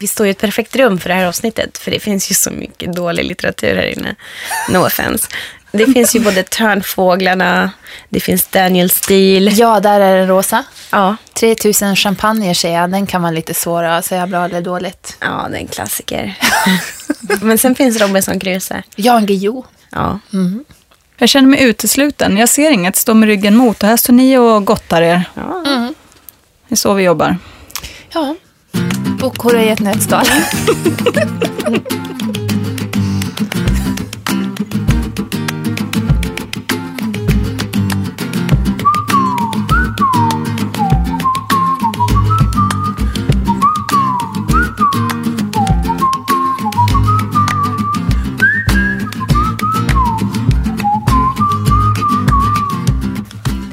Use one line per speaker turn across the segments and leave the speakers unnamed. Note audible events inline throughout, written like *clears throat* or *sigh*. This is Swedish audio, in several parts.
vi står i ett perfekt rum för det här avsnittet. För det finns ju så mycket dålig litteratur här inne. No offense. Det finns ju både Törnfåglarna, det finns Daniel Steele.
Ja, där är den rosa.
Ja,
3000 champagne ser jag. Den kan vara lite svår att säga bra eller dåligt.
ja det är en klassiker. *laughs* Men sen finns Robinson Crusoe.
Jan Guillou.
Ja.
Jag känner mig utesluten. Jag ser inget, står med ryggen mot. Och här står ni och gottar er.
ja.
Det är så vi jobbar.
Ja. Bokhora i ett nötskal.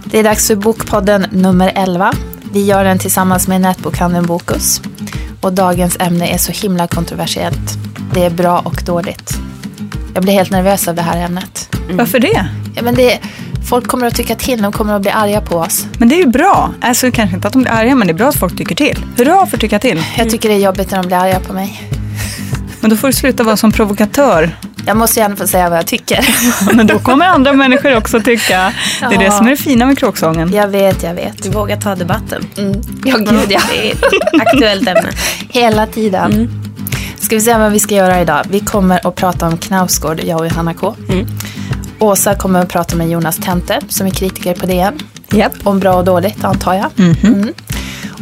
Det är dags för Bokpodden nummer 11. Vi gör den tillsammans med nätbokhandeln Bokus. Och dagens ämne är så himla kontroversiellt. Det är bra och dåligt. Jag blir helt nervös av det här ämnet.
Varför det?
Ja, men det, folk kommer att tycka till, de kommer att bli arga på oss.
Men det är ju bra. Alltså kanske inte att de blir arga, men det är bra att folk tycker till. Hurra för att tycka till.
Jag tycker det är jobbigt när de blir arga på mig.
Men då får du sluta vara som provokatör.
Jag måste gärna få säga vad jag tycker. *laughs*
Men då kommer andra människor också tycka. Det är det som är det fina med kråksången.
Jag vet, jag vet.
Du vågar ta debatten.
Mm. Ja, gud ja.
Det är ett aktuellt ämne.
Hela tiden. Ska vi se vad vi ska göra idag? Vi kommer att prata om Knausgård, jag och Johanna K. Åsa kommer att prata med Jonas Tente, som är kritiker på DN.
Japp.
Om bra och dåligt, antar jag. Mm.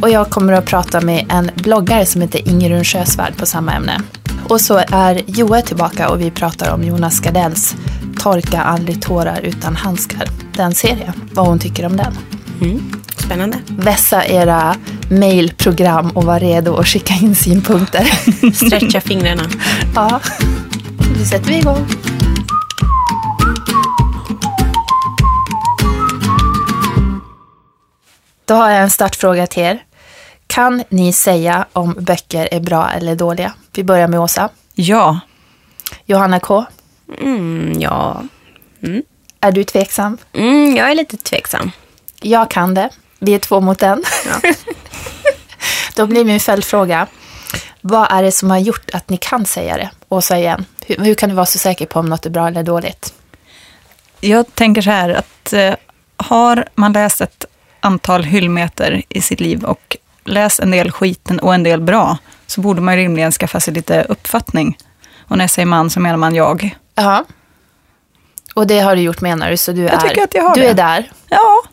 Och jag kommer att prata med en bloggare som heter Ingerun Sjösvärd på samma ämne. Och så är Joe tillbaka och vi pratar om Jonas Gardells Torka aldrig tårar utan handskar. Den serien, vad hon tycker om den.
Spännande.
Vässa era mailprogram och var redo att skicka in synpunkter. *laughs*
Stretcha fingrarna.
ja, nu sätter vi igång. Då har jag en startfråga till er. Kan ni säga om böcker är bra eller dåliga? Vi börjar med Åsa.
Ja.
Johanna K.
Mm, ja.
Är du tveksam?
Mm, jag är lite tveksam.
Jag kan det. Vi är två mot en.
Ja. *laughs*
Då blir min följdfråga. Vad är det som har gjort att ni kan säga det? Åsa igen. Hur, hur kan du vara så säker på om något är bra eller dåligt?
Jag tänker så här att eh, har man läst ett antal hyllmeter i sitt liv och läst en del skiten och en del bra så borde man ju rimligen skaffa sig lite uppfattning. Och när jag säger man så menar man jag.
Ja. Och det har du gjort menar du? Så du, är,
tycker att jag har
du
det.
är där.
Ja,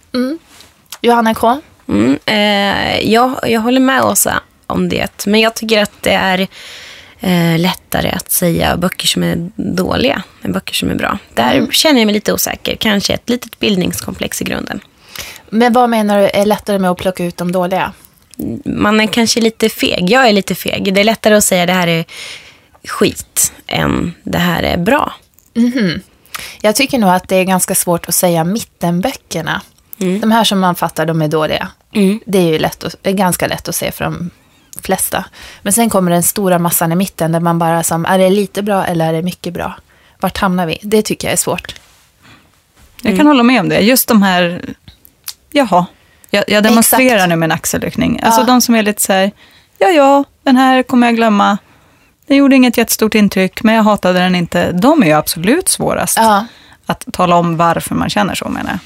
Johanna K.
Mm, eh, jag, jag håller med Åsa om det. Men jag tycker att det är eh, lättare att säga böcker som är dåliga än böcker som är bra. Där känner jag mig lite osäker. Kanske ett litet bildningskomplex i grunden.
Men vad menar du är lättare med att plocka ut de dåliga?
Man är kanske lite feg. Jag är lite feg. Det är lättare att säga det här är skit än det här är bra.
Jag tycker nog att det är ganska svårt att säga mittenböckerna. De här som man fattar, de är dåliga. Det är ju lätt att, är ganska lätt att se för de flesta. Men sen kommer den stora massan i mitten där man bara som, är det lite bra eller är det mycket bra? Vart hamnar vi? Det tycker jag är svårt.
jag kan hålla med om det. Just de här, jaha, jag, jag demonstrerar
Exakt.
nu med en axelryckning. Alltså
Ja.
de som är lite så här, ja ja, den här kommer jag glömma. Den gjorde inget jättestort intryck, men jag hatade den inte. De är ju absolut svårast
Ja.
att tala om varför man känner så menar jag.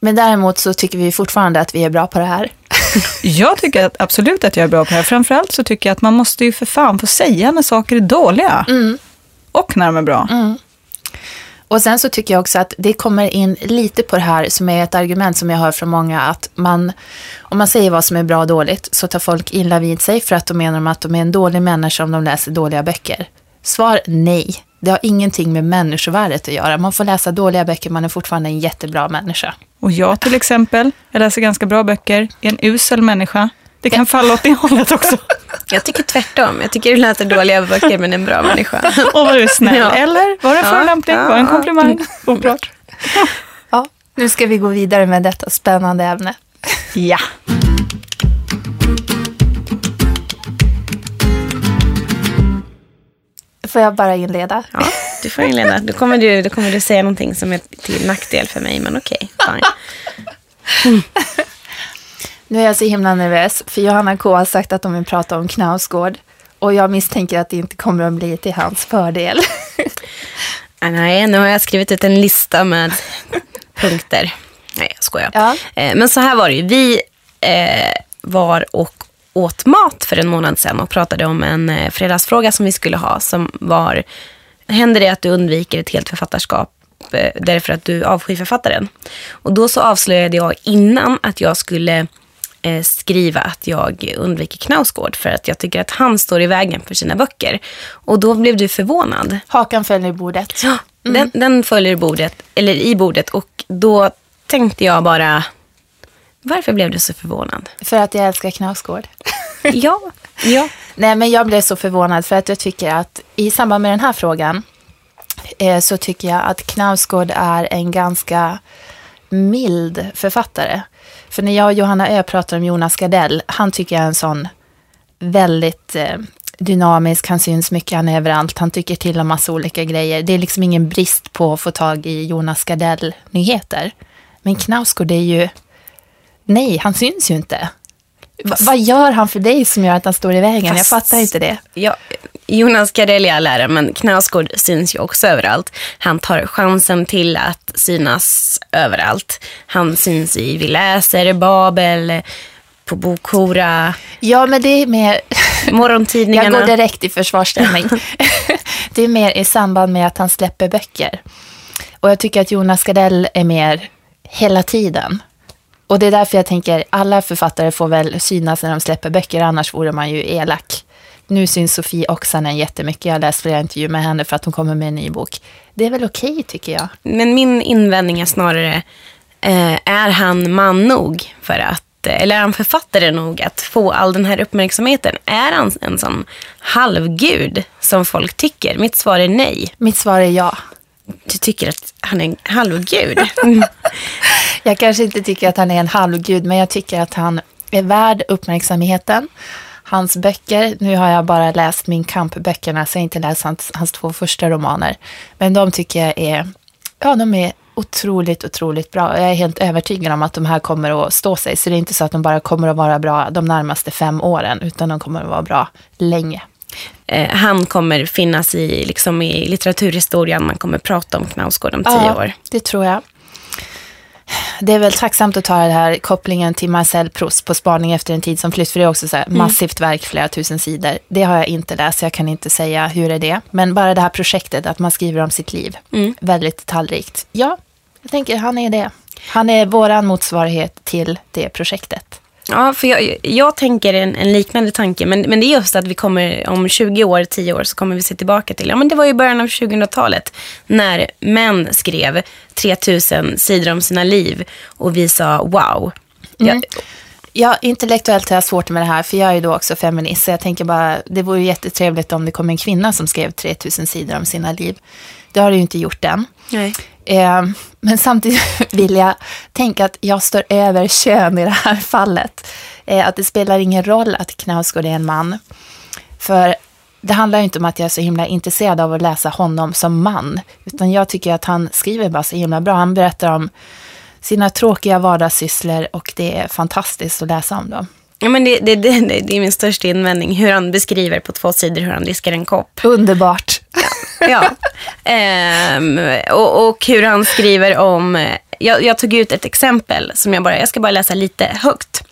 Men däremot så tycker vi fortfarande att vi är bra på det här. *laughs*
Jag tycker att, absolut att jag är bra på det här. Framförallt så tycker jag att man måste ju för fan få säga när saker är dåliga. Och när de är bra.
Och sen så tycker jag också att det kommer in lite på det här som är ett argument som jag hör från många att man, om man säger vad som är bra och dåligt så tar folk illa vid sig för att de menar att de är en dålig människa om de läser dåliga böcker. Svar nej. Det har ingenting med människovärdet att göra. Man får läsa dåliga böcker, man är fortfarande en jättebra människa.
Och jag till exempel, jag läser ganska bra böcker, är en usel människa. Det kan falla åt det hållet också. *laughs*
Jag tycker tvärtom. Jag tycker du läser dåliga böcker men är en bra människa. *laughs*
Och var du snäll.
Ja.
Eller var det
Ja,
förolämpning?
ja,
Var det en
ja.
komplimang? Oklart. *laughs*
Ja, nu ska vi gå vidare med detta spännande ämne.
Ja.
Får jag bara inleda?
Ja, du får inleda. Då kommer du, då kommer du säga någonting som är till nackdel för mig, men okej. fine. *laughs*
Nu är jag så himla nervös, för Johanna K har sagt att de vill prata om Knausgård. Och jag misstänker att det inte kommer att bli till hans fördel. *laughs*
Ah, nej, nu har jag skrivit ut en lista med *laughs* punkter. Nej, jag skojar.
Ja.
Eh, men så här var det ju. Vi eh, var och åt mat för en månad sedan och pratade om en eh, fredagsfråga som vi skulle ha som var Händer det att du undviker ett helt författarskap därför att du avskyr författaren? Och då så avslöjade jag innan att jag skulle eh, skriva att jag undviker Knausgård för att jag tycker att han står i vägen för sina böcker. Och då blev du förvånad.
Hakan följer bordet.
Ja, den, den följer bordet, eller i bordet och då tänkte jag bara, varför blev du så förvånad?
För att jag älskar Knausgård. *laughs*
ja, ja.
Nej, men jag blev så förvånad för att jag tycker att i samband med den här frågan eh, så tycker jag att Knausgård är en ganska mild författare. För när jag och Johanna Ö pratar om Jonas Gardell, han tycker jag är en sån väldigt eh, dynamisk, han syns mycket, han är överallt, han tycker till om massa olika grejer. Det är liksom ingen brist på att få tag i Jonas Gardell-nyheter. Men Knausgård är ju, nej, han syns ju inte. Va, vad gör han för dig som gör att han står i vägen?
Fast-
Jag fattar inte det.
ja. Jonas Gardell är ära, men Knausgård syns ju också överallt. Han tar chansen till att synas överallt. Han syns i Vi läser, Babel, på Bokhora,
Ja, men det är mer... Jag
morgontidningarna.
går direkt i försvarsställning. *laughs* det är mer i samband med att han släpper böcker. Och jag tycker att Jonas Gardell är mer hela tiden. Och det är därför jag tänker, alla författare får väl synas när de släpper böcker, annars vore man ju elak. Nu syns Sofie Oksanen jättemycket, jag har läst flera intervjuer med henne för att hon kommer med en ny bok. Det är väl okej tycker jag.
Men min invändning är snarare, eh, är han man nog för att, eller är han författare nog att få all den här uppmärksamheten? Är han en sån halvgud som folk tycker? Mitt svar är nej.
Mitt svar är ja.
Du tycker att han är en halvgud? *laughs* *laughs*
Jag kanske inte tycker att han är en halvgud, men jag tycker att han är värd uppmärksamheten. Hans böcker, nu har jag bara läst Min kamp-böckerna, så jag har inte läst hans, hans två första romaner. Men de tycker jag är, ja, de är otroligt, otroligt bra. Jag är helt övertygad om att de här kommer att stå sig. Så det är inte så att de bara kommer att vara bra de närmaste fem åren, utan de kommer att vara bra länge.
eh, han kommer finnas i, liksom i litteraturhistorien. Man kommer prata om Knausgård om tio år.
det tror jag. Det är väl tacksamt att ta den här kopplingen till Marcel Proust på Spaning efter en tid som flytt, för det är också så här massivt verk, flera tusen sidor. Det har jag inte läst, så jag kan inte säga hur är det. Men bara det här projektet, att man skriver om sitt liv, väldigt detaljrikt. Ja, jag tänker han är det. Han är våran motsvarighet till det projektet.
Ja, för jag, jag tänker en, en liknande tanke. Men, men det är just att vi kommer om 20 år, 10 år så kommer vi se tillbaka till, ja men det var ju början av 2000-talet när män skrev 3000 sidor om sina liv och vi sa wow. Ja, mm.
Ja, intellektuellt har jag svårt med det här, för jag är ju då också feminist, så jag tänker bara, det vore ju jättetrevligt om det kom en kvinna som skrev 3000 sidor om sina liv. Det har det ju inte gjort än.
nej.
Eh, men samtidigt *laughs* vill jag tänka att jag står över kön i det här fallet. Eh, att det spelar ingen roll att Knausgård är en man. För det handlar ju inte om att jag är så himla intresserad av att läsa honom som man. Utan jag tycker att han skriver bara så himla bra. Han berättar om sina tråkiga vardagssysslor och det är fantastiskt att läsa om dem.
Ja, men det, det, det, det är min största invändning. Hur han beskriver på två sidor hur han diskar en kopp.
Underbart.
Ja. *laughs* *laughs* Ehm, och, och hur han skriver om... Jag, jag tog ut ett exempel som jag bara... Jag ska bara läsa lite högt.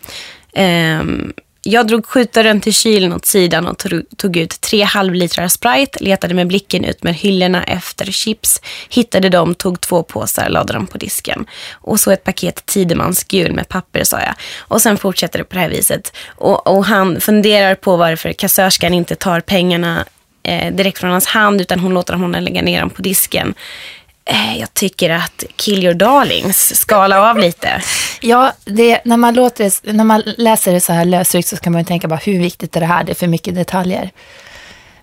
Ehm, jag drog skjutaren till kylen åt sidan och tog, tog ut tre halvlitrar Sprite, letade med blicken ut med hyllorna efter chips, hittade dem, tog två påsar, lade dem på disken. Och så ett paket Tidemans gul med papper, sa jag. Och sen fortsätter det på det här viset. Och, och han funderar på varför kassörskan inte tar pengarna eh, direkt från hans hand, utan hon låter honom lägga ner dem på disken. Eh, jag tycker att Kill Your Darlings skala av lite. *laughs*
Ja, det, när, man låter när man läser det så här lösryckt så kan man ju tänka bara hur viktigt är det här? Det är för mycket detaljer.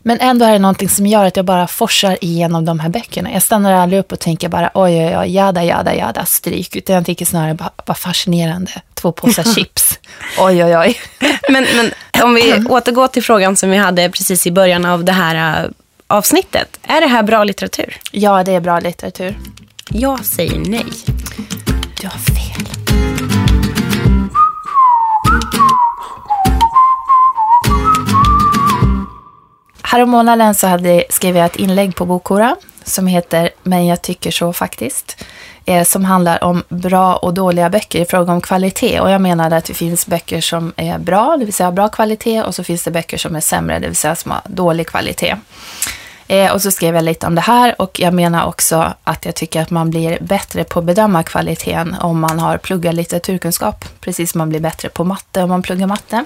Men ändå är det någonting som gör att jag bara forsar igenom de här böckerna. Jag stannar aldrig upp och tänker bara oj, oj, oj, jada, jada, jada, stryk. Utan jag tycker snarare bara, bara fascinerande. Två påsar *laughs* chips. Oj, oj, oj. *laughs*
Men, men om vi *clears throat* återgår till frågan som vi hade precis i början av det här äh, avsnittet. Är det här bra litteratur?
Ja, det är bra litteratur.
Jag säger nej.
Du har fel. Härom månaden så hade, skrev jag ett inlägg på Bokora som heter Men jag tycker så faktiskt. Eh, som handlar om bra och dåliga böcker i fråga om kvalitet. Och jag menade att det finns böcker som är bra, det vill säga bra kvalitet. Och så finns det böcker som är sämre, det vill säga som har dålig kvalitet. Eh, och så skrev jag lite om det här och jag menar också att jag tycker att man blir bättre på att bedöma kvaliteten om man har pluggat litteraturkunskap. Precis som man blir bättre på matte om man pluggar matte.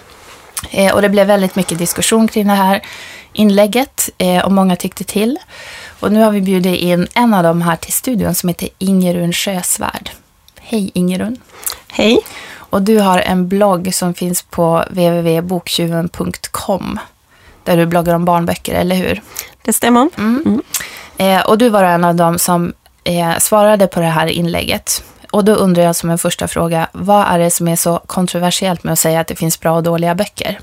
Eh, och det blev väldigt mycket diskussion kring det här inlägget eh, och många tyckte till. Och nu har vi bjudit in en av dem här till studion som heter Ingerun Sjösvärd. Hej Ingerun.
Hej.
Och du har en blogg som finns på www.boktjuven.com där du bloggar om barnböcker, eller hur?
Det stämmer.
Mm. Eh, och du var en av dem som eh, svarade på det här inlägget. Och då undrar jag som en första fråga, vad är det som är så kontroversiellt med att säga att det finns bra och dåliga böcker?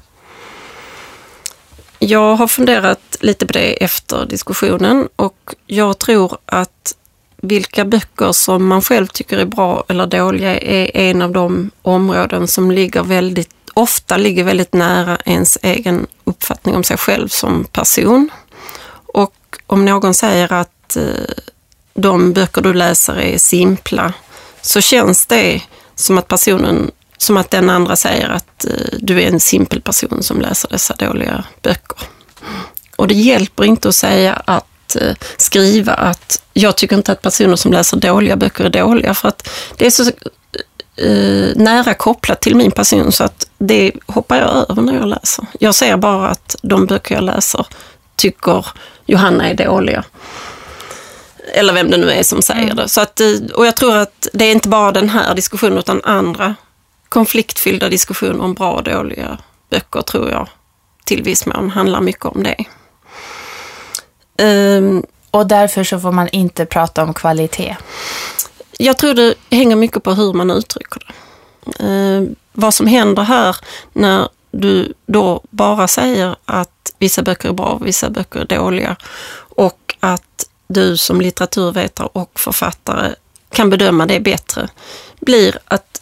Jag har funderat lite på det efter diskussionen och jag tror att vilka böcker som man själv tycker är bra eller dåliga är en av de områden som ligger väldigt, ofta ligger väldigt nära ens egen uppfattning om sig själv som person. Och om någon säger att eh, de böcker du läser är simpla så känns det som att personen som att den andra säger att eh, du är en simpel person som läser dessa dåliga böcker. Och det hjälper inte att säga att eh, skriva att jag tycker inte att personer som läser dåliga böcker är dåliga för att det är så eh, nära kopplat till min person så att det hoppar jag över när jag läser. Jag ser bara att de böcker jag läser tycker Johanna är dåliga. Eller vem det nu är som säger
Mm.
det. Så att, och jag tror att det är inte bara den här diskussionen utan andra konfliktfyllda diskussioner om bra och dåliga böcker tror jag till viss mån handlar mycket om det. Ehm,
Och därför så får man inte prata om kvalitet.
jag tror det hänger mycket på hur man uttrycker det. Ehm, vad som händer här när du då bara säger att vissa böcker är bra och vissa böcker är dåliga och att du som litteraturvetare och författare kan bedöma det bättre blir att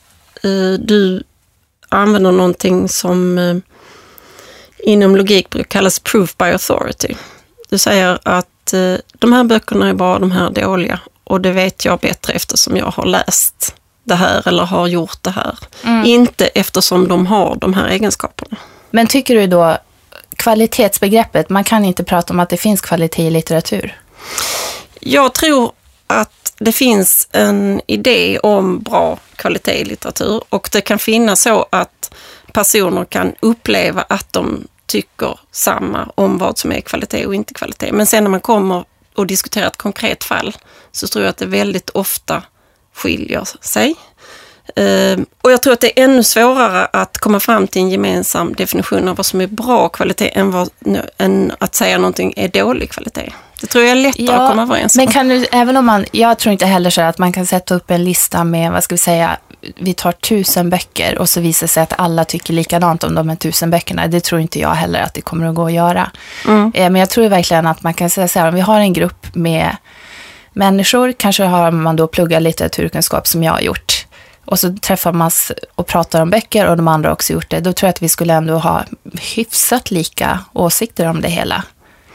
du använder någonting som eh, inom logik brukar kallas proof by authority. Du säger att eh, de här böckerna är bra, de här är dåliga och det vet jag bättre eftersom jag har läst det här eller har gjort det här. Inte eftersom de har de här egenskaperna.
Men tycker du då kvalitetsbegreppet, man kan inte prata om att det finns kvalitet i litteratur?
Jag tror att det finns en idé om bra kvalitet i litteratur och det kan finnas så att personer kan uppleva att de tycker samma om vad som är kvalitet och inte kvalitet. Men sen när man kommer och diskuterar ett konkret fall så tror jag att det väldigt ofta skiljer sig. Ehm, och jag tror att det är ännu svårare att komma fram till en gemensam definition av vad som är bra kvalitet än, vad, än att säga någonting är dålig kvalitet. Det tror jag är lättare att komma överens om.
men kan du, även om man, jag tror inte heller så att man kan sätta upp en lista med, vad ska vi säga, vi tar tusen böcker och så visar det sig att alla tycker likadant om de här tusen böckerna. Det tror inte jag heller att det kommer att gå att göra.
Mm.
Eh, Men jag tror verkligen att man kan säga så här, om vi har en grupp med människor, kanske har man då pluggat litteraturkunskap som jag har gjort. Och så träffar man och pratar om böcker och de andra har också gjort det. Då tror jag att vi skulle ändå ha hyfsat lika åsikter om det hela.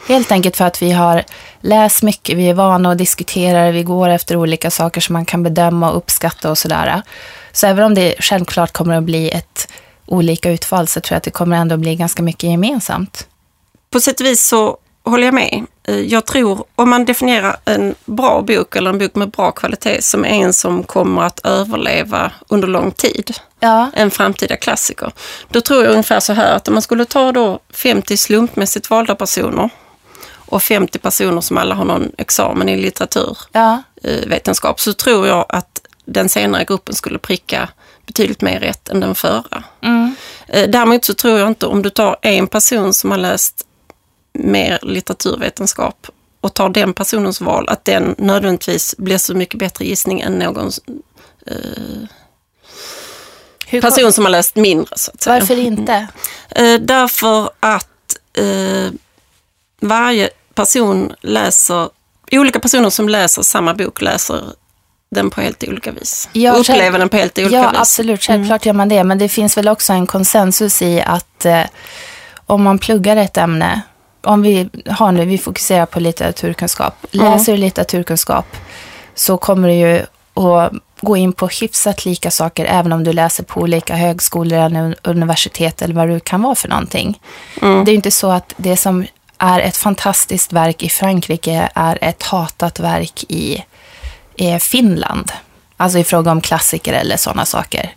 Helt enkelt för att vi har läst mycket, vi är vana att diskutera, vi går efter olika saker som man kan bedöma och uppskatta och sådär. Så även om det självklart kommer att bli ett olika utfall så tror jag att det kommer ändå bli ganska mycket gemensamt.
på sätt och vis så håller jag med. Eh, Jag tror, om man definierar en bra bok eller en bok med bra kvalitet som en som kommer att överleva under lång tid,
Ja,
en framtida klassiker, då tror jag ungefär så här att om man skulle ta då 50 slumpmässigt valda personer och 50 personer som alla har någon examen i litteraturvetenskap,
ja,
så tror jag att den senare gruppen skulle pricka betydligt mer rätt än den förra.
mm,
Eh, Däremot så tror jag inte om du tar en person som har läst mer litteraturvetenskap och tar den personens val, att den nödvändigtvis blir så mycket bättre gissning än någon
Hur,
person som har läst mindre. Så att säga.
varför inte?
Eh, därför att eh, varje person läser, olika personer som läser samma bok läser den på helt olika vis.
Ja,
och upplever
själv-
den på helt olika
Ja,
vis. Mm.
absolut. Självklart gör man det. Men det finns väl också en konsensus i att eh, om man pluggar ett ämne om vi har nu, vi fokuserar på litteraturkunskap. Läser du litteraturkunskap så kommer du ju att gå in på hyfsat lika saker även om du läser på olika högskolor eller universitet eller vad det kan vara för någonting.
Mm.
Det är ju inte så att det som är ett fantastiskt verk i Frankrike är ett hatat verk i Finland. Alltså i fråga om klassiker eller sådana saker.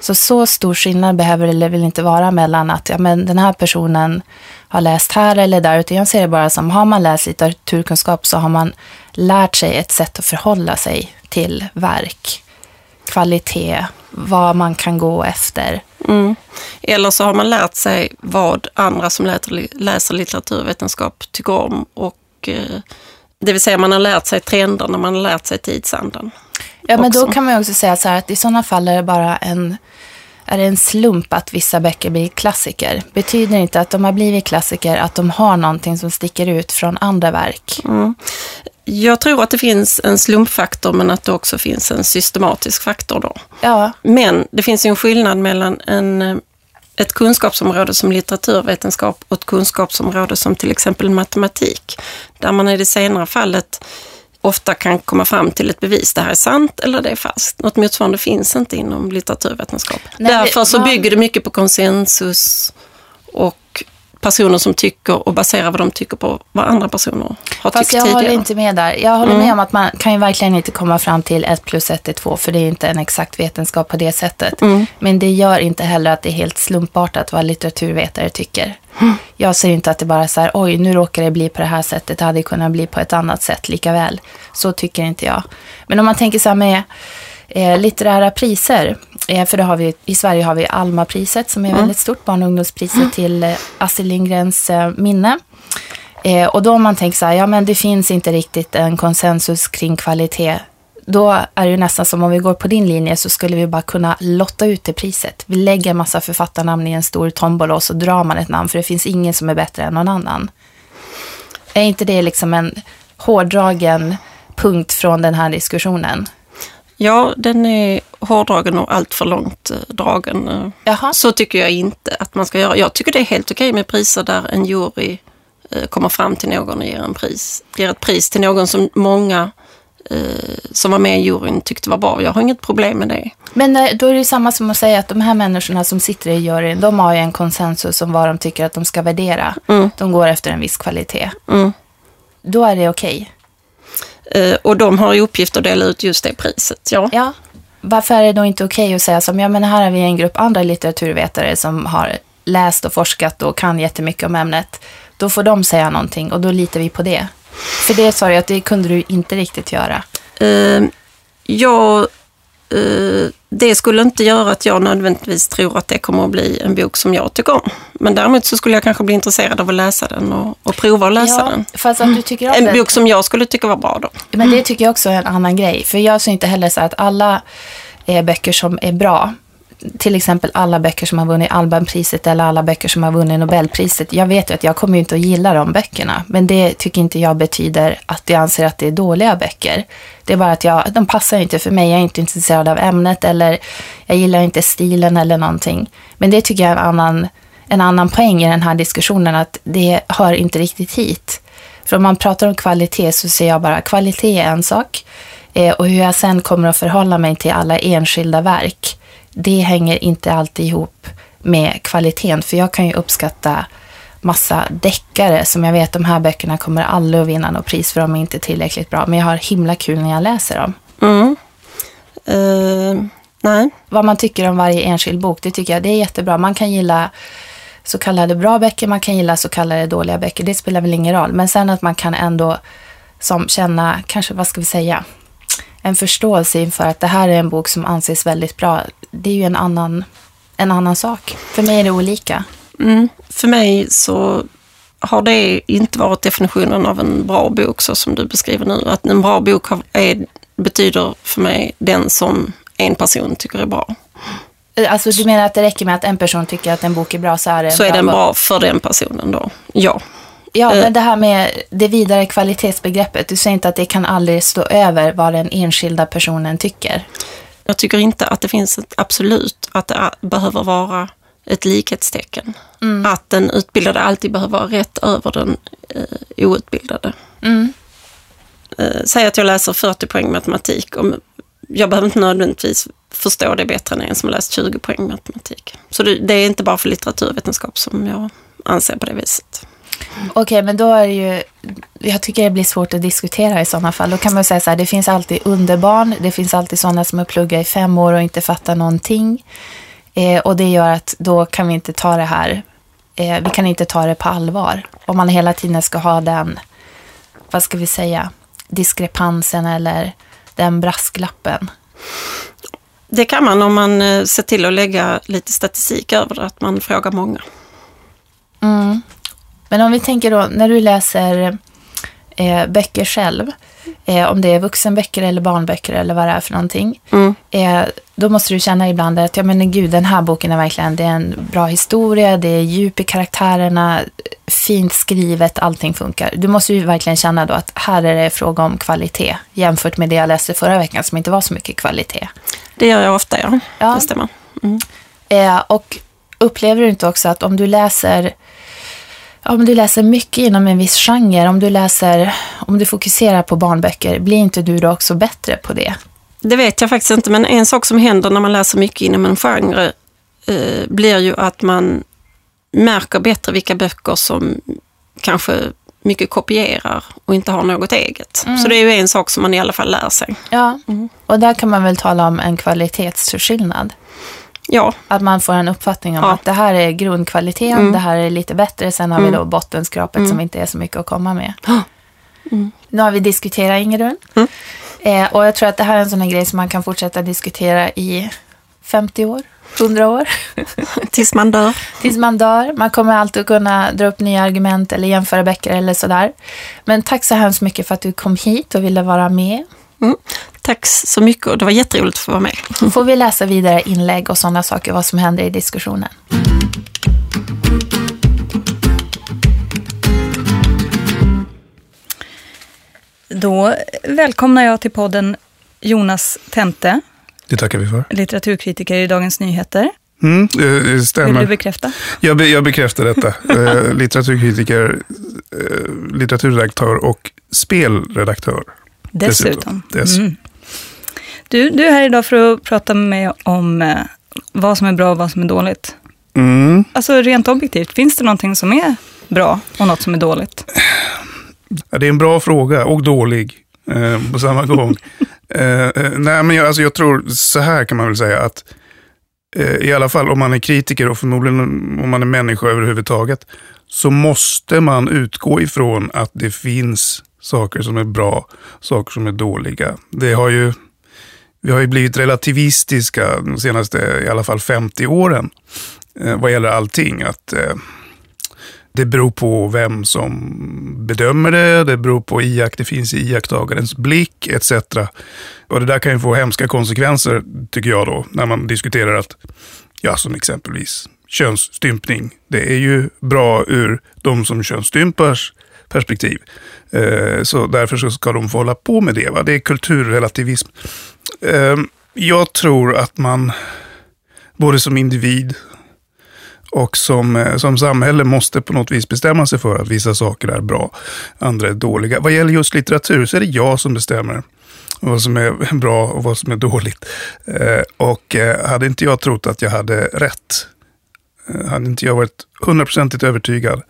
Så så stor skillnad behöver det väl inte vara mellan att ja, men den här personen har läst här eller där. Utan jag ser det bara som, har man läst litteraturkunskap så har man lärt sig ett sätt att förhålla sig till verk. Kvalitet, vad man kan gå efter.
Mm. Eller så har man lärt sig vad andra som läser, litteraturvetenskap tycker om. Och, eh, det vill säga man har lärt sig trenderna, man har lärt sig tidsandan.
Ja, men
också.
då kan man också säga så här att i sådana fall är det bara en, är det en slump att vissa böcker blir klassiker. Betyder inte att de har blivit klassiker att de har någonting som sticker ut från andra verk.
Mm. Jag tror att det finns en slumpfaktor men att det också finns en systematisk faktor då.
Ja,
Men det finns en skillnad mellan en, eh, ett kunskapsområde som litteraturvetenskap och ett kunskapsområde som till exempel matematik. Där man i det senare fallet ofta kan komma fram till ett bevis. Det här är sant eller det är falskt. Något motsvarande finns inte inom litteraturvetenskap.
Nej,
Därför så bygger det mycket på konsensus och personer som tycker och baserar vad de tycker på vad andra personer har
fast
tyckt
jag
tidigare.
håller inte med där. Jag håller med om att man kan ju verkligen inte komma fram till 1 plus 1 är 2 för det är inte en exakt vetenskap på det sättet. Men det gör inte heller att det är helt slumpartat vad litteraturvetare tycker. Jag ser inte att det bara är så här, oj, nu råkar det bli på det här sättet, det hade kunnat bli på ett annat sätt lika väl. Så tycker inte jag. Men om man tänker så här med eh, litterära priser, eh, för det har vi, i Sverige har vi Alma-priset som är väldigt stort, barn och ungdomspriset till eh, Astrid Lindgrens eh, minne. Eh, och då om man tänker så här, ja men det finns inte riktigt en konsensus kring kvalitet. Då är det ju nästan som om vi går på din linje så skulle vi bara kunna lotta ut det priset. Vi lägger en massa författarnamn i en stor tombola och så drar man ett namn för det finns ingen som är bättre än någon annan. Är inte det liksom en hårdragen punkt från den här diskussionen?
Ja, den är hårdragen och allt för långt eh, dragen. eh.
Jaha.
Så tycker jag inte att man ska göra. Jag tycker det är helt okej med priser där en jury eh, kommer fram till någon och ger, en pris, ger ett pris till någon som många som var med i juryn tyckte var bra. Jag har inget problem med det.
Men eh, då är det ju samma som att säga att de här människorna som sitter i juryn, de har ju en konsensus om vad de tycker att de ska värdera. De går efter en viss kvalitet.
Mm.
Då är det okej.
Eh, och de har i uppgift att dela ut just det priset. Ja.
Ja. Varför är det då inte okej att säga som, ja men här har vi en grupp andra litteraturvetare som har läst och forskat och kan jättemycket om ämnet. Då får de säga någonting och då litar vi på det. För det sa du att det kunde du inte riktigt göra.
Eh, jag, eh, det skulle inte göra att jag nödvändigtvis tror att det kommer att bli en bok som jag tycker om. Men däremot så skulle jag kanske bli intresserad av att läsa den och, och prova att läsa den.
fast att du tycker om
En
det.
bok som jag skulle tycka var bra då.
Men det tycker jag också är en annan grej. För jag ser inte heller så att alla eh, böcker som är bra, till exempel alla böcker som har vunnit Albanpriset eller alla böcker som har vunnit Nobelpriset. Jag vet ju att jag kommer ju inte att gilla de böckerna. Men det tycker inte jag betyder att jag anser att det är dåliga böcker. Det är bara att jag, de passar inte för mig. Jag är inte intresserad av ämnet eller jag gillar inte stilen eller någonting. Men det tycker jag är en annan, en annan poäng i den här diskussionen. Att det hör inte riktigt hit. För om man pratar om kvalitet så ser jag bara kvalitet är en sak. Eh, och hur jag sen kommer att förhålla mig till alla enskilda verk, det hänger inte alltid ihop med kvaliteten. För jag kan ju uppskatta massa deckare som jag vet de här böckerna kommer aldrig att vinna något pris för de är inte tillräckligt bra. Men jag har himla kul när jag läser dem.
Mm. Eh, nej.
Vad man tycker om varje enskild bok, det tycker jag det är jättebra. Man kan gilla så kallade bra böcker, man kan gilla så kallade dåliga böcker. Det spelar väl ingen roll. Men sen att man kan ändå som känna, kanske vad ska vi säga, en förståelse inför att det här är en bok som anses väldigt bra. Det är ju en annan, en annan sak. För mig är det olika.
Mm. För mig så har det inte varit definitionen av en bra bok så som du beskriver nu. Att en bra bok är, betyder för mig den som en person tycker är bra.
Alltså du menar att det räcker med att en person tycker att en bok är bra så är det en
Så är den bra för den personen då. Ja.
Ja,
Eh.
men det här med det vidare kvalitetsbegreppet. Du säger inte att det kan aldrig stå över vad den enskilda personen tycker.
Jag tycker inte att det finns ett absolut att det är, behöver vara ett likhetstecken. Att den utbildade alltid behöver vara rätt över den eh, outbildade.
Mm.
Eh, säg att jag läser 40 poäng matematik. Om, jag behöver inte nödvändigtvis förstå det bättre än en som läst 20 poäng matematik. Så det, det är inte bara för litteraturvetenskap som jag anser på det viset.
Okej, men då är det ju... Jag tycker det blir svårt att diskutera i sådana fall. Då kan man säga så här, det finns alltid underbarn. Det finns alltid sådana som har pluggat i fem år och inte fattar någonting. Eh, och det gör att då kan vi inte ta det här... Eh, vi kan inte ta det på allvar. Om man hela tiden ska ha den, vad ska vi säga, diskrepansen eller den brasklappen.
Det kan man om man eh, ser till att lägga lite statistik över det, att man frågar många.
Mm. Men om vi tänker då, när du läser eh, böcker själv, eh, om det är vuxenböcker eller barnböcker eller vad det är för någonting,
Mm.
eh, då måste du känna ibland att, ja men gud, den här boken är verkligen, det är en bra historia, det är djup i karaktärerna, fint skrivet, allting funkar. Du måste ju verkligen känna då att här är det fråga om kvalitet, jämfört med det jag läste förra veckan som inte var så mycket kvalitet.
Det gör jag ofta, ja.
Ja.
Det stämmer.
Eh, och upplever du inte också att om du läser Ja, om du läser mycket inom en viss genre, om du läser, om du fokuserar på barnböcker, blir inte du då också bättre på det?
Det vet jag faktiskt inte, men en sak som händer när man läser mycket inom en genre eh, blir ju att man märker bättre vilka böcker som kanske mycket kopierar och inte har något eget. Så det är ju en sak som man i alla fall lär sig.
Ja, och där kan man väl tala om en kvalitetsskillnad.
Ja,
Att man får en uppfattning om
Ja.
att det här är grundkvaliteten,
Mm.
det här är lite bättre, sen har vi
Mm.
då bottenskrapet som inte är så mycket att komma med.
Mm.
Nu har vi diskuterat Ingerun.
Mm.
Eh, och jag tror att det här är en sån här grej som man kan fortsätta diskutera i 50 år, 100 år. *laughs*
tills man dör.
Tills man dör. Man kommer alltid kunna dra upp nya argument eller jämföra böcker eller sådär. Men tack så hemskt mycket för att du kom hit och ville vara med.
Mm. Tack så mycket och det var jätteroligt att få vara med. *laughs*
Får vi läsa vidare inlägg och sådana saker, vad som händer i diskussionen.
Då välkomnar jag till podden Jonas Tente,
Det tackar vi för.
litteraturkritiker i Dagens Nyheter.
Mm, det- det
Vill du
stämmer.
bekräfta?
Jag, be, jag bekräftar detta. *laughs* Eh, litteraturkritiker, eh, litteraturredaktör och spelredaktör.
Dessutom.
Dessutom.
Mm. Du, du är här idag för att prata med mig om eh, vad som är bra och vad som är dåligt.
Mm.
Alltså rent objektivt, finns det någonting som är bra och något som är dåligt?
Det är en bra fråga och dålig eh, på samma gång. *laughs* eh, eh, nej, men jag, alltså, jag tror så här kan man väl säga att eh, i alla fall om man är kritiker och förmodligen om man är människa överhuvudtaget så måste man utgå ifrån att det finns saker som är bra, saker som är dåliga. Det har ju, vi har ju blivit relativistiska de senaste i alla fall 50 åren eh, vad gäller allting. Att eh, det beror på vem som bedömer det, det beror på iakt, det finns i iakttagarens blick etc. Och det där kan ju få hemska konsekvenser, tycker jag då, när man diskuterar att, ja som exempelvis könsstympning, det är ju bra ur de som könsstympars perspektiv. Eh, så därför så ska de få hålla på med det. Va? Det är kulturrelativism. Ehm, jag tror att man, både som individ och som, eh, som samhälle måste på något vis bestämma sig för att vissa saker är bra, andra är dåliga. Vad gäller just litteratur så är det jag som bestämmer vad som är *laughs* bra och vad som är dåligt. Eh, och eh, hade inte jag trott att jag hade rätt, hade inte jag varit hundraprocentigt övertygad,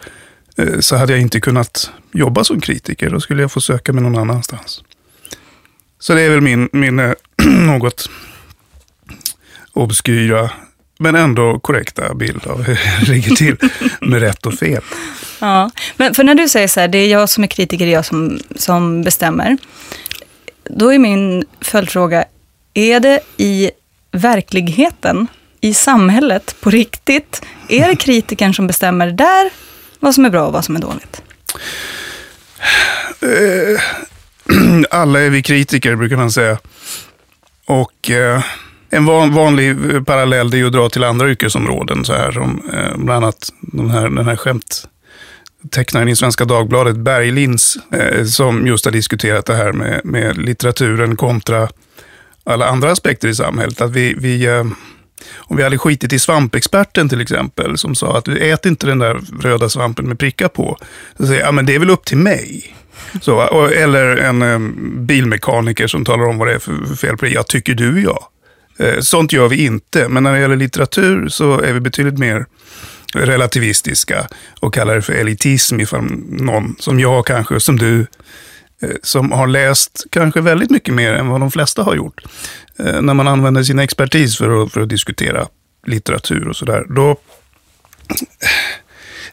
så hade jag inte kunnat jobba som kritiker. Då skulle jag få söka mig någon annanstans. Så det är väl min, min eh, *clears throat* något obskyra men ändå korrekta bild av hur det ligger till med *laughs* rätt och fel.
Ja, men för när du säger så här, det är jag som är kritiker, det är jag som, som bestämmer. Då är min följdfråga, är det i verkligheten, i samhället, på riktigt, är det kritikern som bestämmer där vad som är bra och vad som är dåligt? *clears throat*
Alla är vi kritiker brukar man säga. Och eh, en van, vanlig eh, parallell det är att dra till andra yrkesområden. Så här, som, eh, bland annat den här, den här skämttecknaren i Svenska Dagbladet, Berglins, eh, som just har diskuterat det här med, med litteraturen kontra alla andra aspekter i samhället. Att vi, vi, eh, Om vi hade skitit i svampexperten till exempel, som sa att ät inte den där röda svampen med prickar på. Så säger jag, ja men det är väl upp till mig. Så, eller en bilmekaniker som talar om vad det är för fel på det. Jag tycker du ja. Eh, sånt gör vi inte, men när det gäller litteratur så är vi betydligt mer relativistiska och kallar det för elitism ifall någon, som jag kanske, som du, eh, som har läst kanske väldigt mycket mer än vad de flesta har gjort. Eh, när man använder sin expertis för att, för att diskutera litteratur och sådär, då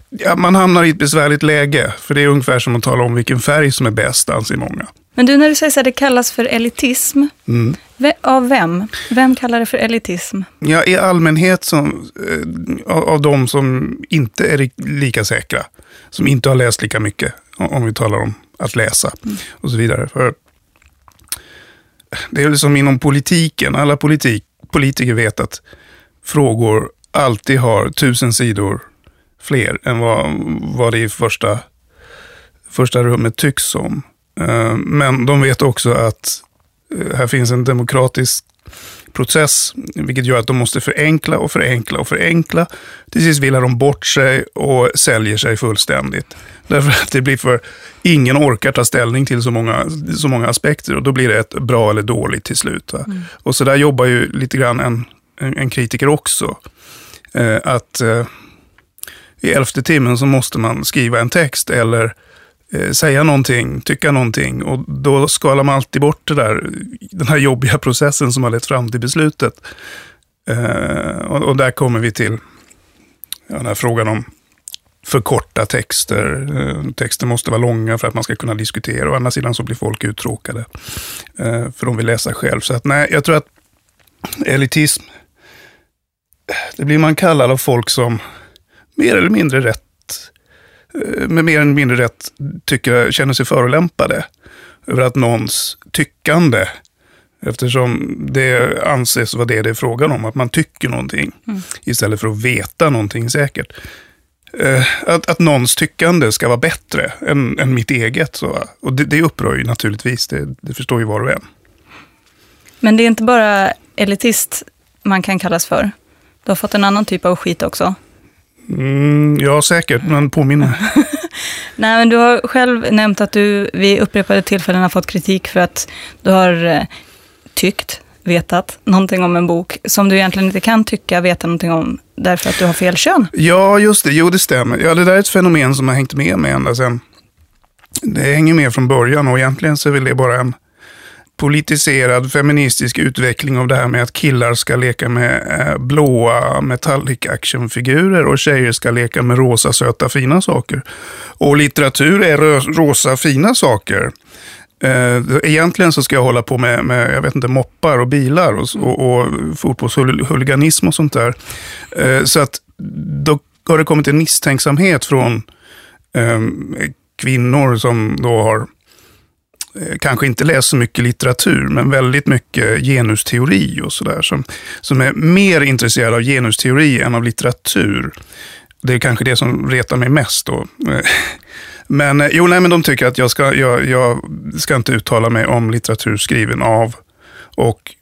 ja, man hamnar i ett besvärligt läge. För det är ungefär som att tala om vilken färg som är bäst, anser många.
Men du, när du säger här, det kallas för elitism.
Mm.
Av vem? Vem kallar det för elitism?
Ja, i allmänhet som, eh, av de som inte är lika säkra. Som inte har läst lika mycket, om vi talar om att läsa mm. och så vidare. För det är väl som inom politiken. Alla politik, politiker vet att frågor alltid har tusen sidor fler än vad, vad det i första, första rummet tycks som. Eh, men de vet också att eh, här finns en demokratisk process, vilket gör att de måste förenkla och förenkla och förenkla. Till sist vilar de bort sig och säljer sig fullständigt. Därför att det blir för, ingen orkar ta ställning till så många, så många aspekter och då blir det ett bra eller dåligt till slut. Mm. Och så där jobbar ju lite grann en, en, en kritiker också. Eh, att eh, i elfte timmen så måste man skriva en text eller eh, säga någonting, tycka någonting. Och då skalar man alltid bort det där, den här jobbiga *laughs* processen som har lett fram till beslutet. Eh, och, och, där kommer vi till ja, den här frågan om förkorta texter. Eh, texter måste vara långa för att man ska kunna diskutera. Å andra sidan så blir folk uttråkade. Eh, för de vill läsa själv. Så att nej, jag tror att elitism, det blir man kallad av folk som mer eller mindre rätt, eh, med mer eller mindre rätt tycker, känner sig förolämpade över att någons tyckande, eftersom det anses vara det det är frågan om, att man tycker någonting mm. istället för att veta någonting säkert. Eh, att, att någons tyckande ska vara bättre än, än mitt eget. Så. Och det, det upprör ju naturligtvis, det, det förstår ju var och en.
Men det är inte bara elitist man kan kallas för. Du har fått en annan typ av skit också.
Mm, ja, säkert, men påminn *laughs*
Nej, men du har själv nämnt att du vid upprepade tillfällen har fått kritik för att du har eh, tyckt, vetat någonting om en bok som du egentligen inte kan tycka, veta någonting om, därför att du har fel kön.
Ja, just det. Jo, det stämmer. Ja, det där är ett fenomen som har hängt med mig ända sedan. Det hänger med från början och egentligen så är väl det bara en politiserad feministisk utveckling av det här med att killar ska leka med eh, blåa metallic actionfigurer och tjejer ska leka med rosa söta fina saker. Och litteratur är rosa fina saker. Eh, egentligen så ska jag hålla på med, med jag vet inte, moppar och bilar och, och, och fotbollshuliganism och sånt där. Eh, så att då har det kommit en misstänksamhet från kvinnor som då har Eh, kanske inte läst så mycket litteratur, men väldigt mycket genusteori och sådär. Som, som är mer intresserad av genusteori än av litteratur. Det är kanske det som retar mig mest då. *laughs* Men eh, jo, nej, men de tycker att jag ska, jag, jag ska inte uttala mig om litteratur skriven av och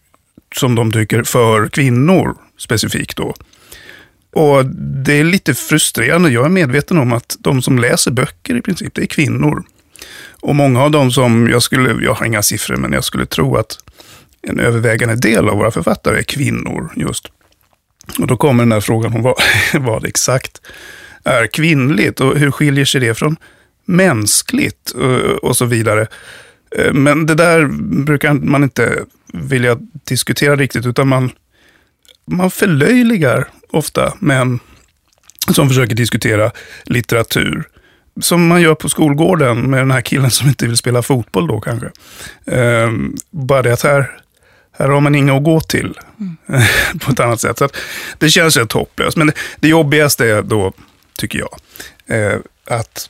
som de tycker för kvinnor specifikt då. Och det är lite frustrerande. Jag är medveten om att de som läser böcker i princip, det är kvinnor. Och många av dem som jag skulle, jag har inga siffror, men jag skulle tro att en övervägande del av våra författare är kvinnor just. Och då kommer den här frågan om vad, *laughs* vad exakt är kvinnligt och hur skiljer sig det från mänskligt och, och så vidare. Eh, men det där brukar man inte vilja diskutera riktigt, utan man, man förlöjligar ofta män som försöker diskutera litteratur som man gör på skolgården med den här killen som inte vill spela fotboll då kanske. Eh, bara det att här, här har man inga att gå till mm. *laughs* på ett annat sätt. Så det känns rätt hopplöst. Men det, det jobbigaste är då, tycker jag, eh, att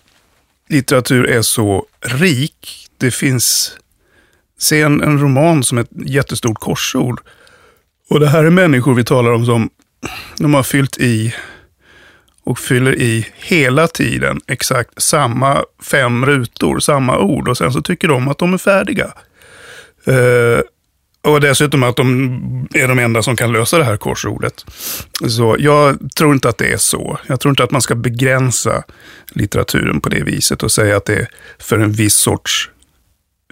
litteratur är så rik. Det finns, se en, en roman som ett jättestort korsord. Och det här är människor vi talar om som de har fyllt i och fyller i hela tiden exakt samma fem rutor, samma ord och sen så tycker de att de är färdiga. Eh, Och dessutom att de är de enda som kan lösa det här korsordet. Så jag tror inte att det är så. Jag tror inte att man ska begränsa litteraturen på det viset och säga att det är för en viss sorts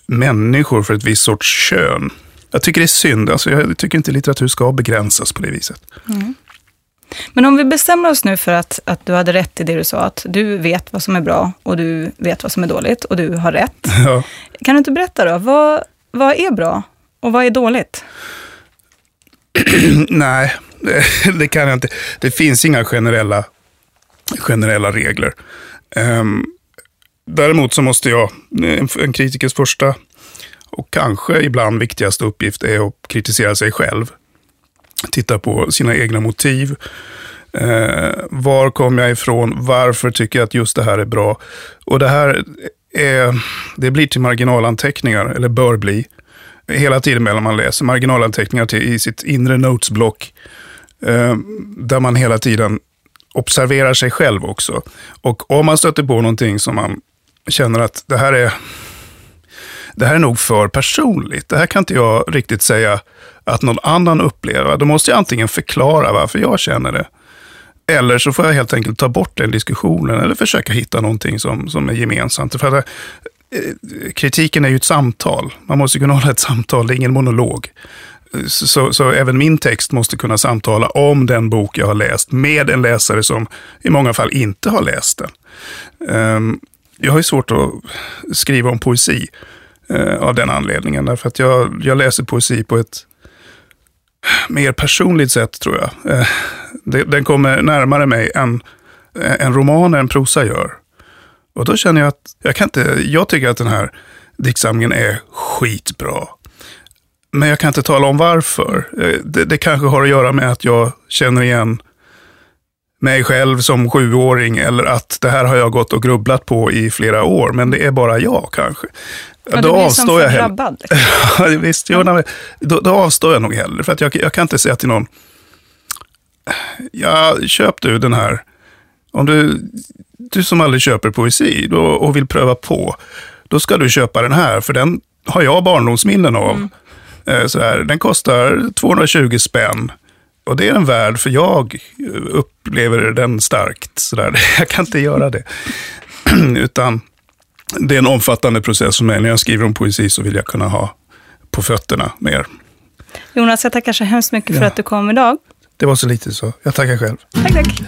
människor, för ett visst sorts kön. Jag tycker det är synd. Alltså, jag tycker inte litteratur ska begränsas på det viset. Mm.
Men om vi bestämmer oss nu för att, att du hade rätt i det du sa, att du vet vad som är bra och du vet vad som är dåligt och du har rätt. *laughs*
Ja.
Kan du inte berätta då, vad, vad är bra och vad är dåligt? *clears throat*
Nej, *laughs* det kan jag inte. Det finns inga generella, generella regler. Ehm, däremot så måste jag, en, en kritikers första och kanske ibland viktigaste uppgift är att kritisera sig själv. Titta på sina egna motiv. Eh, var kom jag ifrån? Varför tycker jag att just det här är bra? Och det här är, det blir till marginalanteckningar, eller bör bli hela tiden medan man läser marginalanteckningar till, i sitt inre notesblock. Eh, där man hela tiden observerar sig själv också. Och om man stöter på någonting som man känner att det här är det här är nog för personligt. Det här kan inte jag riktigt säga att någon annan upplever. Då måste jag antingen förklara varför jag känner det. Eller så får jag helt enkelt ta bort den diskussionen eller försöka hitta någonting som, som är gemensamt. För att, eh, kritiken är ju ett samtal. Man måste kunna *laughs* hålla ett samtal, det är ingen monolog. Så, så, så, även min text måste kunna samtala om den bok jag har läst med en läsare som i många fall inte har läst den. Um, jag har ju svårt att skriva om poesi Eh, av den anledningen. Därför att jag, jag läser poesi på ett mer personligt sätt tror jag. Eh, det, den kommer närmare mig än eh, en roman, en prosa gör. Och då känner jag att jag kan inte, jag tycker att den här diktsamlingen är skitbra. Men jag kan inte tala om varför. Eh, det, det kanske har att göra med att jag känner igen mig själv som sjuåring eller att det här har jag gått och grubblat på i flera år, men det är bara jag kanske.
Ja, då avstår jag hellre. Liksom. *laughs*
ja, visst, ja. då, då, avstår jag nog hellre. För att jag, jag kan inte säga till någon, ja, köp du den här. Om du, du som aldrig köper poesi då, och vill pröva på, då ska du köpa den här, för den har jag barndomsminnen av. Mm. Eh, sådär. Den kostar 220 spänn. Och det är en värld, för jag upplever den starkt. Sådär. *laughs* Jag kan inte göra det. *clears throat* Utan det är en omfattande process för mig. När jag skriver om poesi så vill jag kunna ha på fötterna mer.
Jonas, jag tackar så hemskt mycket ja. för att du kom idag.
Det var så lite så. Jag tackar själv.
Tack, tack.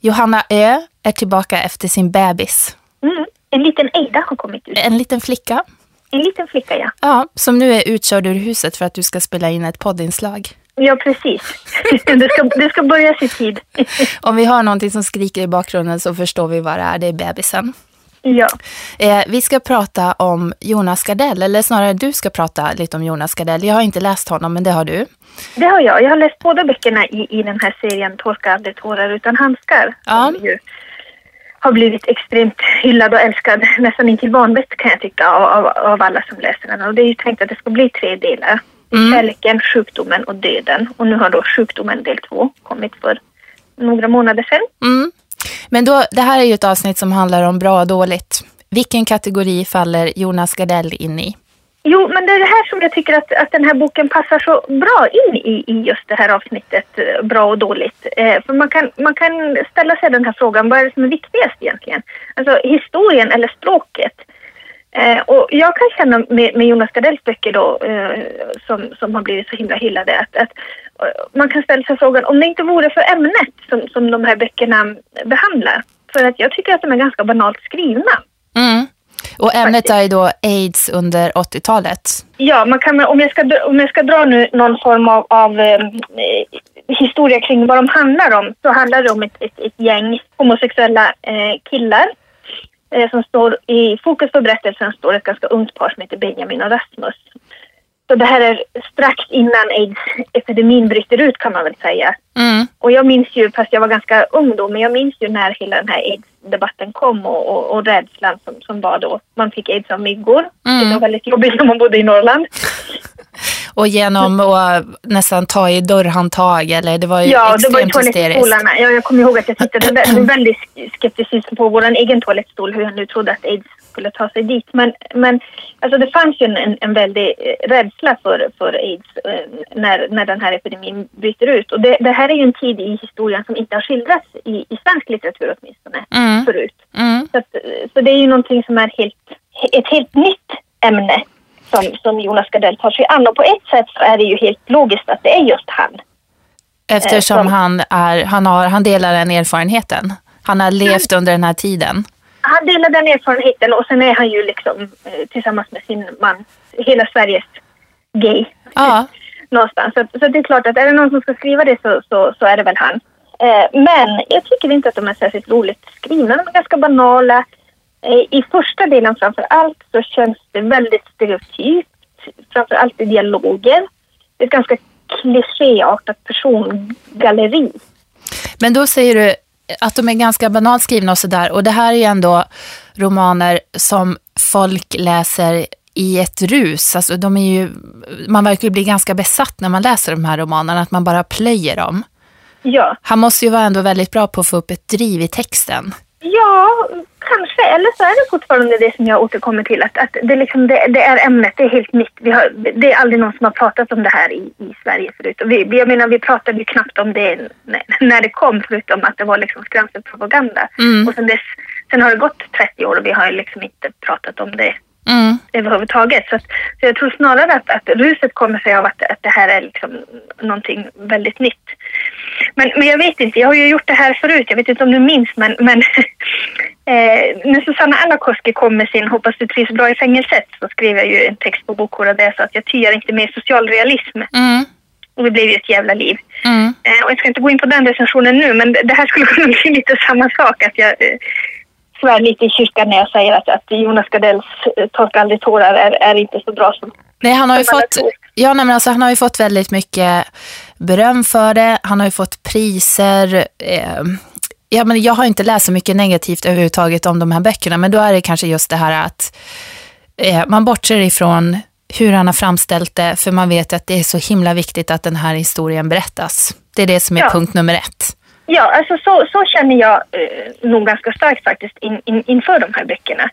Johanna Ö är tillbaka efter sin bebis.
Mm. En liten Eida har kommit ut.
En liten flicka.
En liten flicka, ja.
Ja, som nu är utkörd ur huset för att du ska spela in ett poddinslag.
Ja, precis. *laughs* det, ska, det ska börja i tid. *laughs*
Om vi har någonting som skriker i bakgrunden så förstår vi vad det är. Det är bebisen.
Ja.
Eh, vi ska prata om Jonas Gardell, eller snarare du ska prata lite om Jonas Gardell. Jag har inte läst honom, men det har du.
Det har jag. Jag har läst båda böckerna i, i den här serien Torka aldrig tårar utan handskar.
Ja.
Som ju har blivit extremt hyllad och älskad, nästan intill vanvett kan jag tycka, av, av, av, alla som läser den. Och det är ju tänkt att det ska bli tre delar. Mm. Kärleken, sjukdomen och döden. Och nu har då sjukdomen del två kommit för några månader sedan.
Mm. Men då, det här är ju ett avsnitt som handlar om bra och dåligt. Vilken kategori faller Jonas Gardell in i?
Jo, men det är det här som jag tycker att, att den här boken passar så bra in i, i just det här avsnittet, eh, bra och dåligt. Eh, för man kan, man kan ställa sig den här frågan, vad är det som är viktigast egentligen? Alltså historien eller språket? Eh, och jag kan känna med, med Jonas Gardells böcker då, eh, som, som har blivit så himla hyllade, att, att eh, man kan ställa sig frågan om det inte vore för ämnet som, som de här böckerna behandlar. För att jag tycker att de är ganska banalt skrivna.
Mm. Och ämnet är ju då aids under 80-talet.
Ja, man kan, om, jag ska, om jag ska dra nu någon form av, av eh, historia kring vad de handlar om så handlar det om ett, ett, ett gäng homosexuella eh, killar. Eh, som står I fokus för berättelsen står ett ganska ungt par som heter Benjamin och Rasmus. Så det här är strax innan aids-epidemin bryter ut kan man väl säga.
Mm.
Och jag minns ju, fast jag var ganska ung då, men jag minns ju när hela den här aids-debatten kom och, och, och rädslan som, som var då. Man fick aids av myggor.
Mm.
Det var väldigt jobbigt när man bodde i Norrland. *laughs*
Och genom att nästan ta i dörrhandtag eller det var ju
Ja, det var
extremt
toalettstolarna. Ja, jag kommer ihåg att jag tittade *clears throat* väldigt skepticism på vår egen toalettstol, hur jag nu trodde att aids skulle ta sig dit. Men, men alltså det fanns ju en, en, väldig eh, rädsla för, för aids eh, när, när den här epidemin bryter ut. Och det, det här är ju en tid i historien som inte har skildrats i, i svensk litteratur åtminstone
Mm.
förut.
Mm.
Så, att, eh, så det är ju någonting som är helt, ett helt nytt ämne som, som Jonas Gardell tar sig an. Och på ett sätt så är det ju helt logiskt att det är just han.
Eftersom
som-
han, är, han, har, han delar den erfarenheten. Han har levt under den här tiden.
Han delar den erfarenheten och sen är han ju liksom eh, tillsammans med sin man hela Sveriges gay
Ja, *laughs*
någonstans. Så, så det är klart att är det någon som ska skriva det så, så, så är det väl han. Eh, men jag tycker inte att de är särskilt roligt skrivna. De är ganska banala. Eh, I första delen framför allt så känns det väldigt stereotypt. Framför allt i dialoger. Det är ett ganska klichéartat persongalleri.
men då säger du att de är ganska banalt skrivna och sådär. Och det här är ju ändå romaner som folk läser i ett rus. Alltså de är ju, man verkar bli ganska besatt när man läser de här romanerna, att man bara plöjer dem.
Ja.
Han måste ju vara ändå väldigt bra på att få upp ett driv i texten.
Ja, kanske. Eller så är det fortfarande det som jag återkommer till. Att, att det, liksom, det, det är ämnet, det är helt nytt. Vi har, det är aldrig någon som har pratat om det här i, i Sverige förut. Och vi, jag menar, vi pratade ju knappt om det när, när det kom, förutom att det var liksom skrämselpropaganda.
Mm.
Och sen, dess, sen har det gått 30 år och vi har liksom inte pratat om det
Mm.
överhuvudtaget. Så, att, så jag tror snarare att, att ruset kommer sig av att, att det här är liksom någonting väldigt nytt. Men, men jag vet inte, jag har ju gjort det här förut, jag vet inte om du minns men, men *laughs* eh, när Susanna Alakoski kom med sin Hoppas du trivs bra i fängelset så skrev jag ju en text på Bokhora där jag sa att jag tyar inte mer socialrealism.
Mm.
Och det blev ju ett jävla liv.
Mm.
Eh, och jag ska inte gå in på den recensionen nu men det, här skulle *laughs* kunna bli lite samma sak. Att jag eh, svär lite i kyrkan när jag säger att, att Jonas Gardells eh, Torka aldrig tårar är, är inte så bra som
Nej, han har ju fått, ja, nej, men alltså, han har ju fått väldigt mycket beröm för det. Han har ju fått priser. Eh, ja, men jag har inte läst så mycket negativt överhuvudtaget om de här böckerna, men då är det kanske just det här att eh, man bortser ifrån hur han har framställt det, för man vet att det är så himla viktigt att den här historien berättas. Det är det som är
Ja.
punkt nummer ett.
Ja, alltså så, så känner jag eh, nog ganska starkt faktiskt in, in, inför de här böckerna.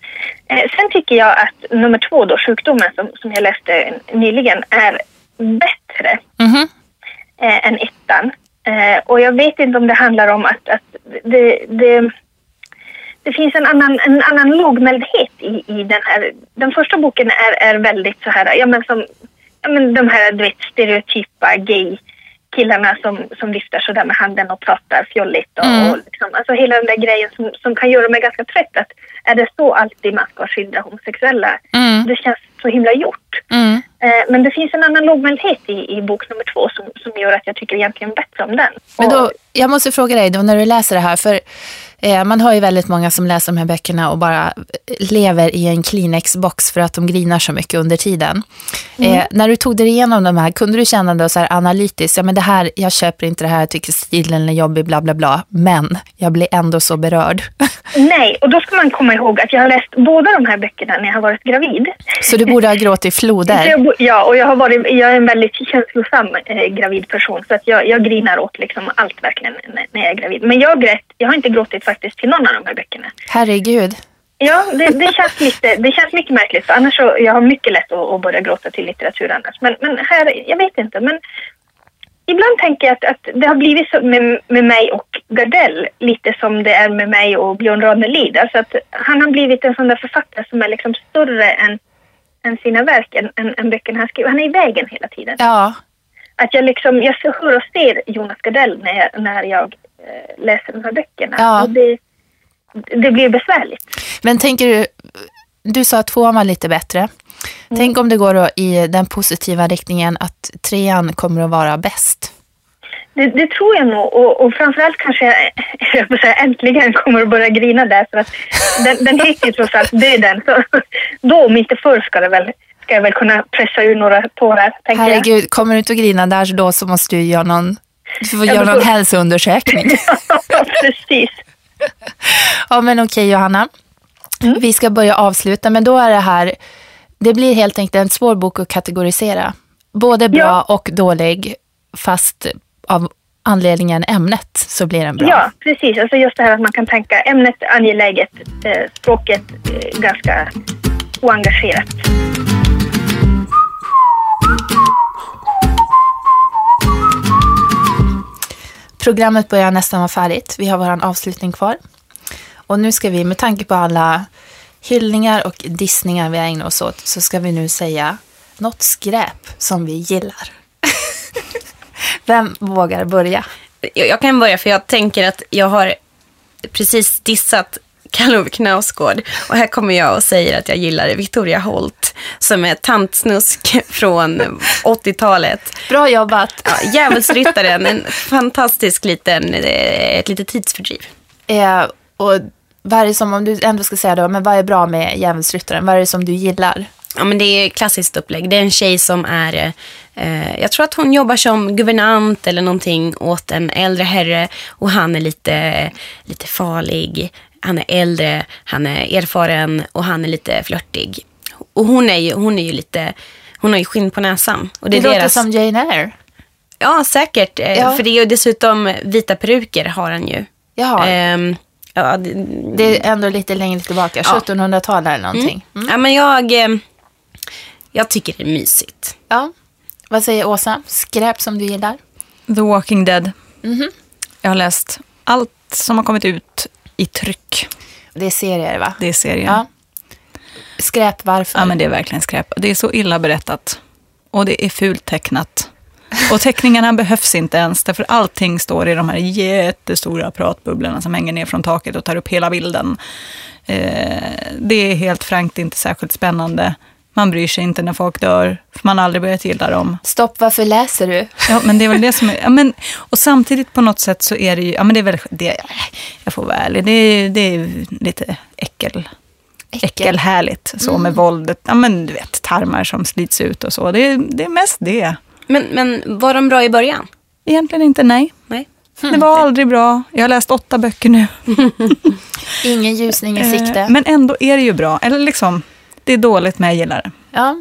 Eh, sen tycker jag att nummer två då, sjukdomen som, som jag läste nyligen, är bättre
Mhm.
Eh, än ettan. Eh, och jag vet inte om det handlar om att, att det, det, det finns en annan, en annan lågmäldhet i, i den här. Den första boken är, är väldigt så här, ja men som ja, men de här du vet, stereotypa gay killarna som, som viftar sådär med handen och pratar fjolligt. Och,
Mm.
och liksom, alltså hela den där grejen som, som kan göra mig ganska trött. Att är det så alltid man ska skildra homosexuella?
Mm.
Det känns så himla gjort.
Mm.
Eh, men det finns en annan lågmäldhet i, i bok nummer två som, som gör att jag tycker egentligen bättre om den.
Men då, jag måste fråga dig då, när du läser det här, för man har ju väldigt många som läser de här böckerna och bara eh, lever i en Kleenex-box för att de grinar så mycket under tiden. Eh, när du tog dig igenom de här, kunde du känna då så här analytiskt, ja men det här, jag köper inte det här, jag tycker stilen är jobbig, bla bla bla, men jag blir ändå så berörd. *laughs*
Nej, och då ska man komma ihåg att jag har läst båda de här böckerna när jag har varit gravid.
så du borde ha gråtit floder. *laughs*
ja, och jag, har varit, jag är en väldigt känslosam eh, gravid person så att jag, jag grinar åt liksom allt verkligen när, när jag är gravid. Men jag, grät, jag har inte gråtit faktiskt till någon av de här böckerna.
Herregud.
Ja, det, det, känns lite, det känns mycket märkligt. För annars så, jag har mycket lätt att, att börja gråta till litteratur annars. Men, men här, jag vet inte. Men ibland tänker jag att, att det har blivit så med, med mig och Gardell lite som det är med mig och Björn Ranelid. Alltså att han har blivit en sån där författare som är liksom större än, än sina verk, än, än, än böckerna han skriver. Han är i vägen hela tiden.
Ja,
Att jag liksom, jag hör och ser Jonas Gardell när jag, när jag läser de här böckerna.
Ja.
Och det, det blir besvärligt.
men tänker du, du sa att tvåan var lite bättre. Tänk om det går då i den positiva riktningen att trean kommer att vara bäst.
Det, det tror jag nog och, och framförallt kanske *laughs* jag, jag säga, äntligen kommer att börja grina där för att den, den heter ju trots allt Döden. Så *laughs* då om inte förr ska, det väl, ska jag väl kunna pressa ur några tårar tänker jag.
Herregud, kommer du inte att grina där då så måste du göra någon, du får göra
får-
hälsoundersökning. *laughs*
Precis. *laughs*
Ja men okej Johanna,
Mm.
vi ska börja avsluta men då är det här, det blir helt enkelt en svår bok att kategorisera. Både bra
Ja.
och dålig, fast av anledningen ämnet så blir den bra.
Ja, precis. Alltså just det här att man kan tänka ämnet angeläget, eh, språket eh, ganska oengagerat.
Programmet börjar nästan vara färdigt. Vi har vår avslutning kvar. Och nu ska vi, med tanke på alla hyllningar och dissningar vi har ägnat oss åt, så ska vi nu säga något skräp som vi gillar. *laughs* Vem vågar börja?
Jag, jag kan börja för jag tänker att jag har precis dissat Karl-Ove Knausgård och här kommer jag och säger att jag gillar Victoria Holt som är tantsnusk från 80-talet.
Bra jobbat!
Ja, Djävulsryttaren, en fantastisk liten, eh, ett litet tidsfördriv.
Eh, och vad är det som, om du ändå ska säga då, men vad är bra med Djävulsryttaren? Vad är det som du gillar?
Ja, men det är klassiskt upplägg. Det är en tjej som är, eh, jag tror att hon jobbar som guvernant eller någonting åt en äldre herre och han är lite, lite farlig. Han är äldre, han är erfaren och han är lite flörtig. Och hon är ju, hon är ju lite, hon har ju skinn på näsan. Och det
Det,
är
låter
deras,
som Jane Eyre.
Ja, säkert. Eh,
Ja.
För det är ju dessutom vita peruker har han ju.
Jaha,
Ehm, ja, det,
det är ändå lite längre tillbaka,
Ja.
1700-tal eller någonting. Mm.
ja, men jag, eh, jag tycker det är mysigt.
Ja. Vad säger Åsa? Skräp som du gillar?
The Walking Dead.
Mhm.
Jag har läst allt som har kommit ut i tryck.
Det är serier va?
Det är serien.
Ja. Skräp varför?
Ja, men det är verkligen skräp. Det är så illa berättat. Och det är fult tecknat. Och teckningarna behövs inte ens, därför allting står i de här jättestora pratbubblorna som hänger ner från taket och tar upp hela bilden. Eh, det är helt frankt inte särskilt spännande. Man bryr sig inte när folk dör, för man har aldrig börjat gilla dem.
Stopp, varför läser du?
Ja, men det är väl det som är... Ja, men, och samtidigt på något sätt så är det ju... Ja, men det är väl... Det, jag får vara ärlig, det är, det är lite äckel. Äckelhärligt, så med våldet. Ja, men du vet, tarmar som slits ut och så. Det, är- det är mest det.
Men, men var de bra i början?
Egentligen inte nej.
Nej.
Det var aldrig bra. Jag har läst åtta böcker nu. *laughs*
Ingen ljusning i sikte.
Eh, Men ändå är det ju bra. Eller liksom, det är dåligt men jag gillar det.
Ja.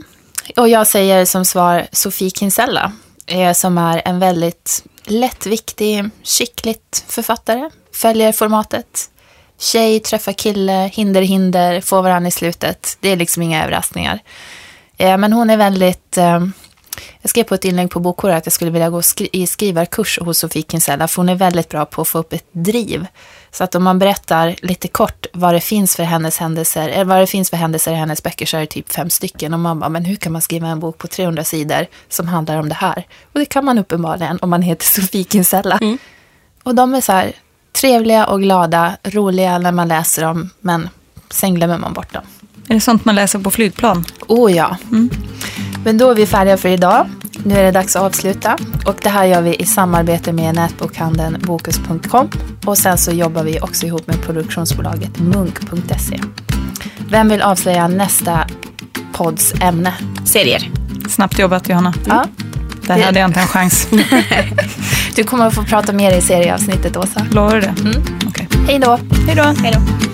Och jag säger som svar Sofie Kinsella, eh, som är en väldigt lättviktig, skickligt författare. Följer formatet. Tjej träffar kille, hinder, hinder, får varandra i slutet. Det är liksom inga överraskningar. Eh, Men hon är väldigt... eh, Jag skrev på ett inlägg på Bokhora att jag skulle vilja gå skri- i skrivarkurs hos Sofie Kinsella, för hon är väldigt bra på att få upp ett driv. Så att om man berättar lite kort vad det finns för hennes händelser, eller vad det finns för händelser i hennes böcker så är det typ fem stycken. Och man bara, men hur kan man skriva en bok på 300 sidor som handlar om det här? Och det kan man uppenbarligen om man heter *laughs* Sofie Kinsella. Och de är så här trevliga och glada, roliga när man läser dem, men sen glömmer man bort dem.
Är det sånt man läser på flygplan?
Oh ja. Men då är vi färdiga för idag. Nu är det dags att avsluta. Och det här gör vi i samarbete med nätbokhandeln Bokus.com. Och sen så jobbar vi också ihop med produktionsbolaget Munk.se. Vem vill avslöja nästa podds ämne?
Serier.
Snabbt jobbat Johanna.
Ja,
Där hade jag inte en chans. *laughs*
du kommer att få prata mer i serieavsnittet, Åsa.
Lovar du det?
Hej då!
Hej då.
Hej då.